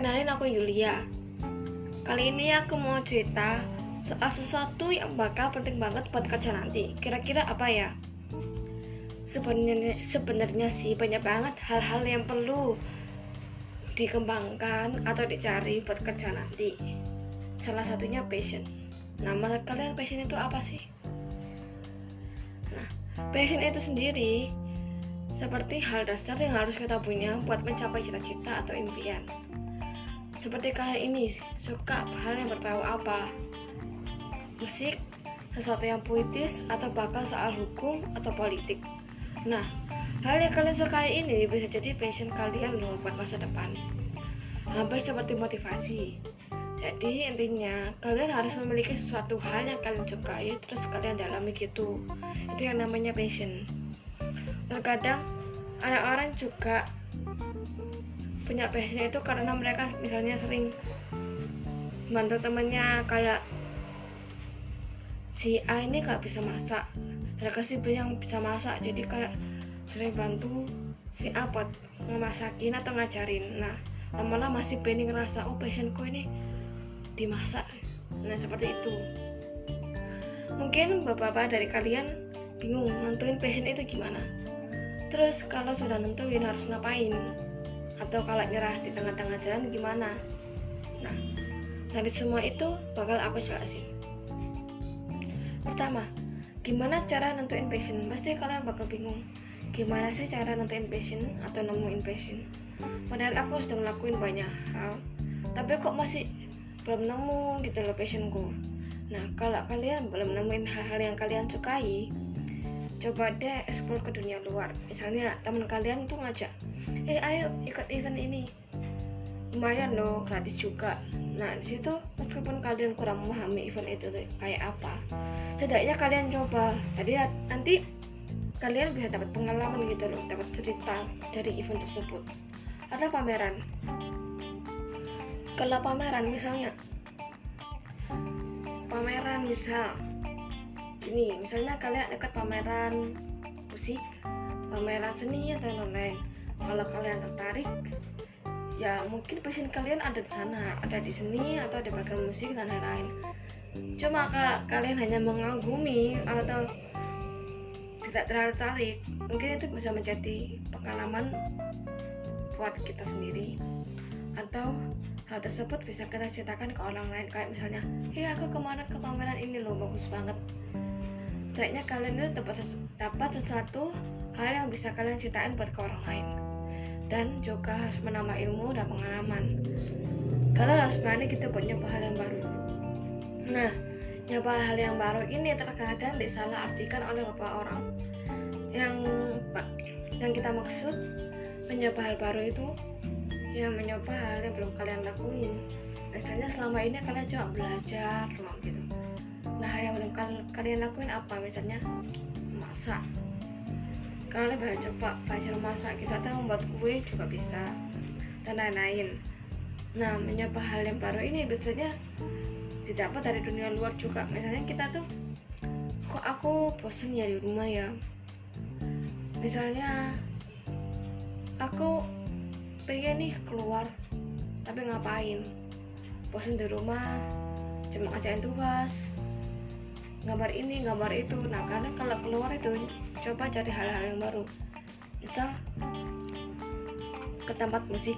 kenalin aku Yulia. Kali ini aku mau cerita soal sesuatu yang bakal penting banget buat kerja nanti. Kira-kira apa ya? Sebenarnya sih banyak banget hal-hal yang perlu dikembangkan atau dicari buat kerja nanti. Salah satunya passion. Nama kalian passion itu apa sih? Nah, passion itu sendiri seperti hal dasar yang harus kita punya buat mencapai cita-cita atau impian. Seperti kalian ini suka hal yang berbau apa? Musik, sesuatu yang puitis, atau bakal soal hukum atau politik. Nah, hal yang kalian sukai ini bisa jadi passion kalian loh buat masa depan. Hampir seperti motivasi. Jadi intinya kalian harus memiliki sesuatu hal yang kalian sukai terus kalian dalami gitu. Itu yang namanya passion terkadang orang-orang juga punya passion itu karena mereka misalnya sering bantu temennya kayak si A ini gak bisa masak mereka sih yang bisa masak jadi kayak sering bantu si A buat ngemasakin atau ngajarin. Nah lama-lama masih pengen ngerasa oh passionku ini dimasak. Nah seperti itu. Mungkin bapak-bapak dari kalian bingung nentuin passion itu gimana? Terus kalau sudah nentuin harus ngapain? Atau kalau nyerah di tengah-tengah jalan gimana? Nah, dari semua itu bakal aku jelasin. Pertama, gimana cara nentuin passion? Pasti kalian bakal bingung. Gimana sih cara nentuin passion atau nemuin passion? Padahal aku sudah ngelakuin banyak hal, tapi kok masih belum nemu gitu loh passionku. Nah, kalau kalian belum nemuin hal-hal yang kalian sukai, coba deh explore ke dunia luar. Misalnya teman kalian tuh ngajak eh ayo ikut event ini. Lumayan loh gratis juga. Nah di situ meskipun kalian kurang memahami event itu kayak apa setidaknya kalian coba. Jadi nanti kalian bisa dapat pengalaman gitu loh dapat cerita dari event tersebut. Atau pameran. Kalau pameran misalnya pameran misal gini misalnya kalian dekat pameran musik pameran seni atau lain-lain. Kalau kalian tertarik ya mungkin passion kalian ada di sana. Ada di seni atau di bagian musik dan lain-lain. Cuma kalau kalian hanya mengagumi atau tidak terlalu tertarik mungkin itu bisa menjadi pengalaman buat kita sendiri. Atau hal tersebut bisa kita ceritakan ke orang lain. Kayak misalnya iya aku kemarin ke pameran ini loh bagus banget setidaknya kalian itu dapat, sesu dapat sesuatu hal yang bisa kalian ceritain buat ke orang lain. Dan juga harus menambah ilmu dan pengalaman. Kalian harus berani kita buat nyoba hal yang baru. Nah nyoba hal yang baru ini terkadang disalah artikan oleh beberapa orang. Yang yang kita maksud mencoba hal baru itu yang mencoba hal yang belum kalian lakuin. Misalnya selama ini kalian cuma belajar gitu nah yang belum kalian lakuin apa? Misalnya masak. Kalian bisa coba belajar masak kita tahu membuat kue juga bisa dan lain-lain. Nah mencoba hal yang baru ini biasanya didapat dari dunia luar juga. Misalnya kita tuh kok aku bosen ya di rumah ya? Misalnya aku pengen nih keluar tapi ngapain? Bosen di rumah cuma ngajain tugas gambar ini gambar itu. Nah karena kalau keluar itu coba cari hal-hal yang baru. Misal ke tempat musik.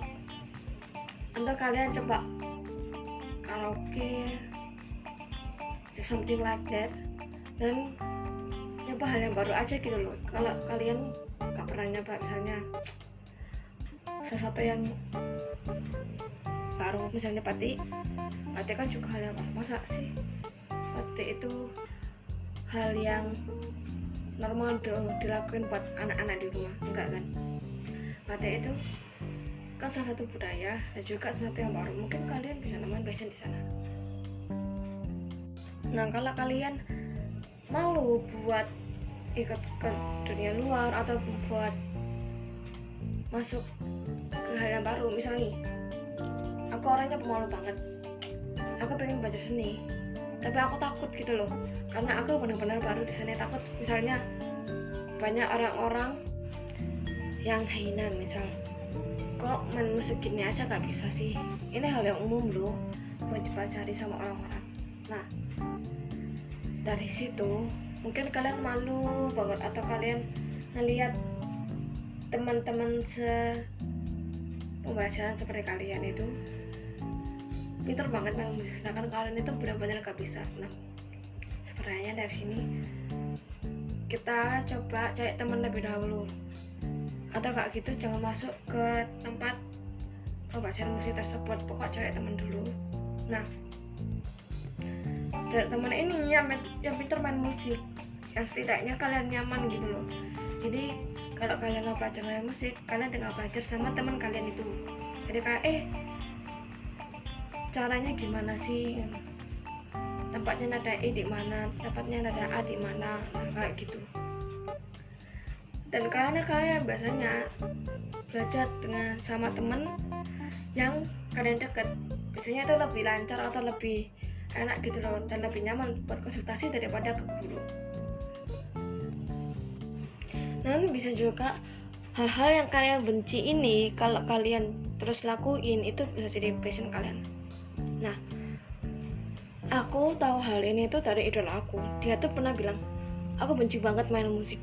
Atau kalian coba karaoke something like that dan coba hal yang baru aja gitu loh. Kalau kalian gak pernah nyoba misalnya sesuatu yang baru misalnya pati pati kan juga hal yang baru. Masa sih pati itu hal yang normal dilakuin buat anak-anak di rumah enggak kan? Batik itu kan salah satu budaya dan juga sesuatu yang baru mungkin kalian bisa nemuin passion di sana. Nah kalau kalian malu buat ikut ke dunia luar atau buat masuk ke hal yang baru misalnya aku orangnya pemalu banget. Aku pengen belajar seni tapi aku takut gitu loh. Karena aku benar-benar baru di sana takut. Misalnya banyak orang-orang yang hina misal kok main musik gini aja gak bisa sih? Ini hal yang umum loh buat dipelajari sama orang-orang. Nah dari situ mungkin kalian malu banget atau kalian ngeliat teman-teman se pembelajaran seperti kalian itu pinter banget main musik sedangkan kalian itu benar-benar gak bisa. Nah sebenarnya dari sini kita coba cari teman lebih dahulu. Atau gak gitu jangan masuk ke tempat pembelajaran musik tersebut. Pokok cari teman dulu. Nah cari teman ini yang yang pintar main musik yang setidaknya kalian nyaman gitu loh. Jadi kalau kalian mau belajar main musik kalian tinggal belajar sama teman kalian itu. Jadi kayak eh caranya gimana sih? Tempatnya nada E di mana? Tempatnya nada A di mana? Nah, kayak gitu. Dan karena kalian biasanya belajar dengan sama temen yang kalian deket biasanya itu lebih lancar atau lebih enak gitu loh dan lebih nyaman buat konsultasi daripada ke guru. Dan bisa juga hal-hal yang kalian benci ini kalau kalian terus lakuin itu bisa jadi passion kalian nah aku tahu hal ini tuh dari idola aku. Dia tuh pernah bilang aku benci banget main musik.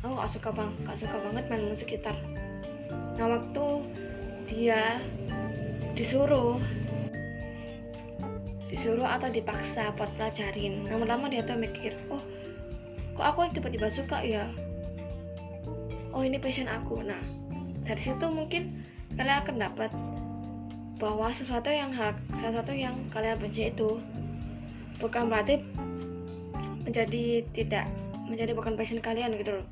Aku gak suka bang gak suka banget main musik gitar. Nah waktu dia disuruh disuruh atau dipaksa buat pelajarin lama-lama dia tuh mikir oh kok aku tiba-tiba suka ya? Oh ini passion aku. Nah dari situ mungkin kalian akan dapat bahwa sesuatu yang hak sesuatu yang kalian benci itu bukan berarti menjadi tidak menjadi bukan passion kalian gitu loh.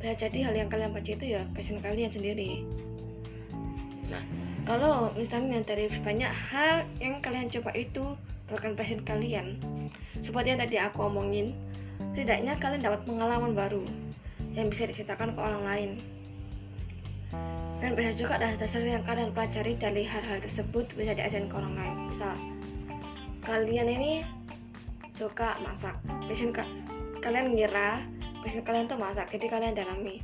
Bisa jadi hal yang kalian benci itu ya passion kalian sendiri. Nah kalau misalnya dari banyak hal yang kalian coba itu bukan passion kalian. Seperti yang tadi aku omongin setidaknya kalian dapat pengalaman baru yang bisa diceritakan ke orang lain dan bisa juga dasar-dasar yang kalian pelajari dari hal-hal tersebut bisa diajarkan ke orang lain misal kalian ini suka masak. Passion ka kalian ngira passion kalian tuh masak jadi kalian dalami.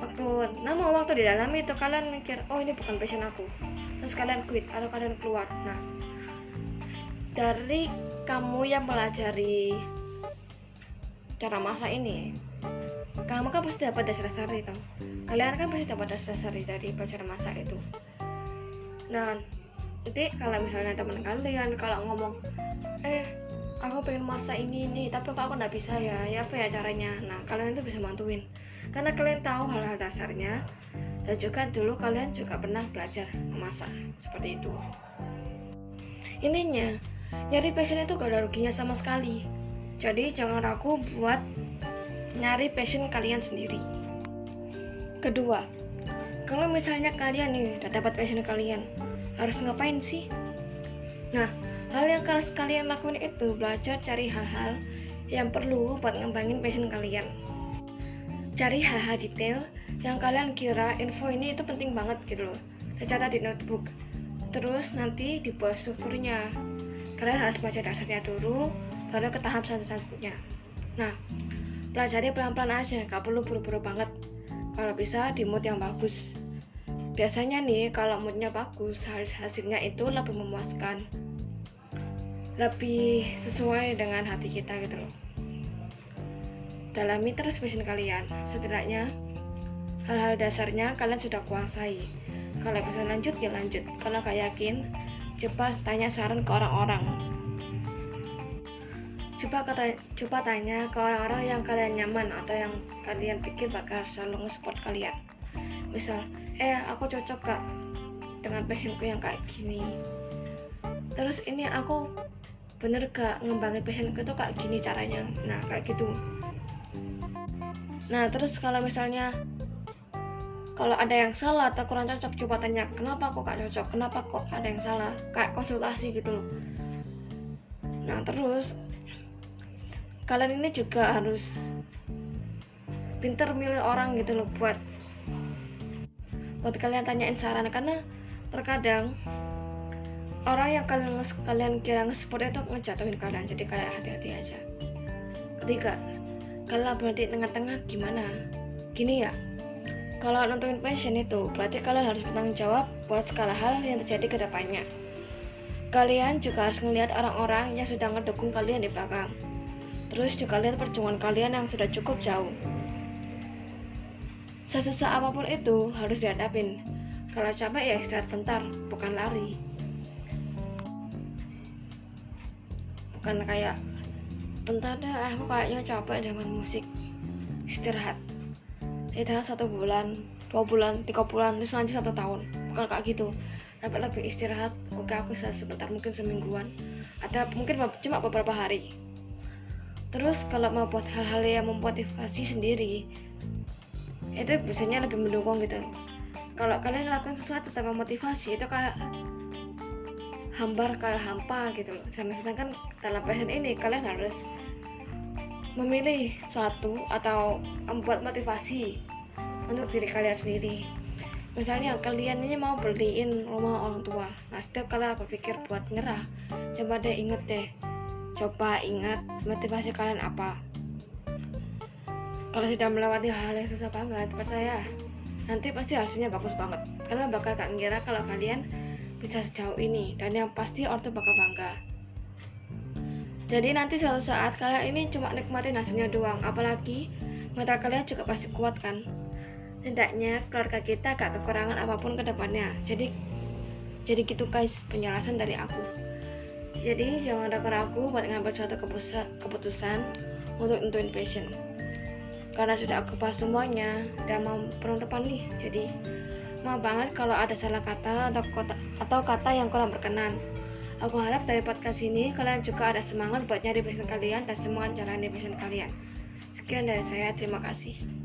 Waktu nama waktu di didalami itu kalian mikir oh ini bukan passion aku. Terus kalian quit atau kalian keluar. Nah dari kamu yang pelajari cara masak ini kamu kan pasti dapat dasar-dasar itu kalian kan pasti dapat dasar-dasar dari pelajaran masak itu. Nah jadi kalau misalnya teman kalian kalau ngomong eh aku pengen masak ini ini tapi kok aku nggak bisa ya? Ya apa ya caranya? Nah kalian itu bisa bantuin. Karena kalian tahu hal-hal dasarnya dan juga dulu kalian juga pernah belajar memasak seperti itu. Intinya nyari passion itu gak ada ruginya sama sekali. Jadi jangan ragu buat nyari passion kalian sendiri. Kedua, kalau misalnya kalian nih udah dapat passion kalian, harus ngapain sih? Nah, hal yang harus kalian lakuin itu belajar cari hal-hal yang perlu buat ngembangin passion kalian. Cari hal-hal detail yang kalian kira info ini itu penting banget gitu loh. Dicatat di notebook. Terus nanti dibuat strukturnya. Kalian harus baca dasarnya dulu, baru ke tahap selanjutnya. Nah, pelajari pelan-pelan aja gak perlu buru-buru banget kalau bisa di mood yang bagus. Biasanya nih kalau moodnya bagus hasilnya itu lebih memuaskan. Lebih sesuai dengan hati kita gitu loh. Dalami terus passion kalian. Setidaknya hal-hal dasarnya kalian sudah kuasai. Kalau bisa lanjut ya lanjut. Kalau gak yakin cepat tanya saran ke orang-orang coba kata coba tanya ke orang-orang yang kalian nyaman atau yang kalian pikir bakal selalu nge-support kalian. Misal eh aku cocok gak dengan passionku yang kayak gini. Terus ini aku bener gak ngembangin passionku tuh kayak gini caranya? Nah kayak gitu. Nah terus kalau misalnya kalau ada yang salah atau kurang cocok coba tanya kenapa kok gak cocok? Kenapa kok ada yang salah? Kayak konsultasi gitu nah terus kalian ini juga harus pinter milih orang gitu loh buat buat kalian tanyain saran karena terkadang orang yang kalian kalian kira nge-support itu ngejatuhin kalian jadi kayak hati-hati aja ketiga kalau berarti tengah-tengah gimana gini ya kalau nontonin passion itu berarti kalian harus bertanggung jawab buat segala hal yang terjadi ke depannya. Kalian juga harus melihat orang-orang yang sudah ngedukung kalian di belakang. Terus juga lihat perjuangan kalian yang sudah cukup jauh. Sesusah apa pun itu harus dihadapin. Kalau capek ya istirahat bentar, bukan lari. Bukan kayak bentar deh aku kayaknya capek dengan musik. Istirahat. Istirahat satu bulan dua bulan tiga bulan terus lanjut satu tahun. Bukan kayak gitu. Tapi lebih istirahat. Oke aku bisa sebentar mungkin semingguan. Atau mungkin cuma beberapa hari terus kalau mau buat hal-hal yang memotivasi sendiri itu biasanya lebih mendukung gitu. Kalau kalian lakukan sesuatu tanpa motivasi itu kayak hambar kayak hampa gitu. Loh sedangkan dalam passion ini kalian harus memilih suatu atau membuat motivasi untuk diri kalian sendiri. Misalnya kalian ini mau beliin rumah orang tua. Nah setiap kalian berpikir buat nyerah coba deh inget deh coba ingat motivasi kalian apa kalau sudah melewati hal-hal yang susah banget percaya nanti pasti hasilnya bagus banget kalian bakal gak ngira kalau kalian bisa sejauh ini dan yang pasti ortu bakal bangga jadi nanti suatu saat kalian ini cuma nikmatin hasilnya doang apalagi mental kalian juga pasti kuat kan Tidaknya keluarga kita gak kekurangan apa pun ke depannya. Jadi jadi gitu guys penjelasan dari aku. Jadi jangan ragu-ragu buat ngambil suatu keputusan untuk nentuin passion. Karena sudah aku bahas semuanya dan mau penutupan nih. Jadi maaf banget kalau ada salah kata atau kata, atau kata yang kurang berkenan. Aku harap dari podcast ini kalian juga ada semangat buat nyari passion kalian dan semangat jalani passion kalian. Sekian dari saya, terima kasih.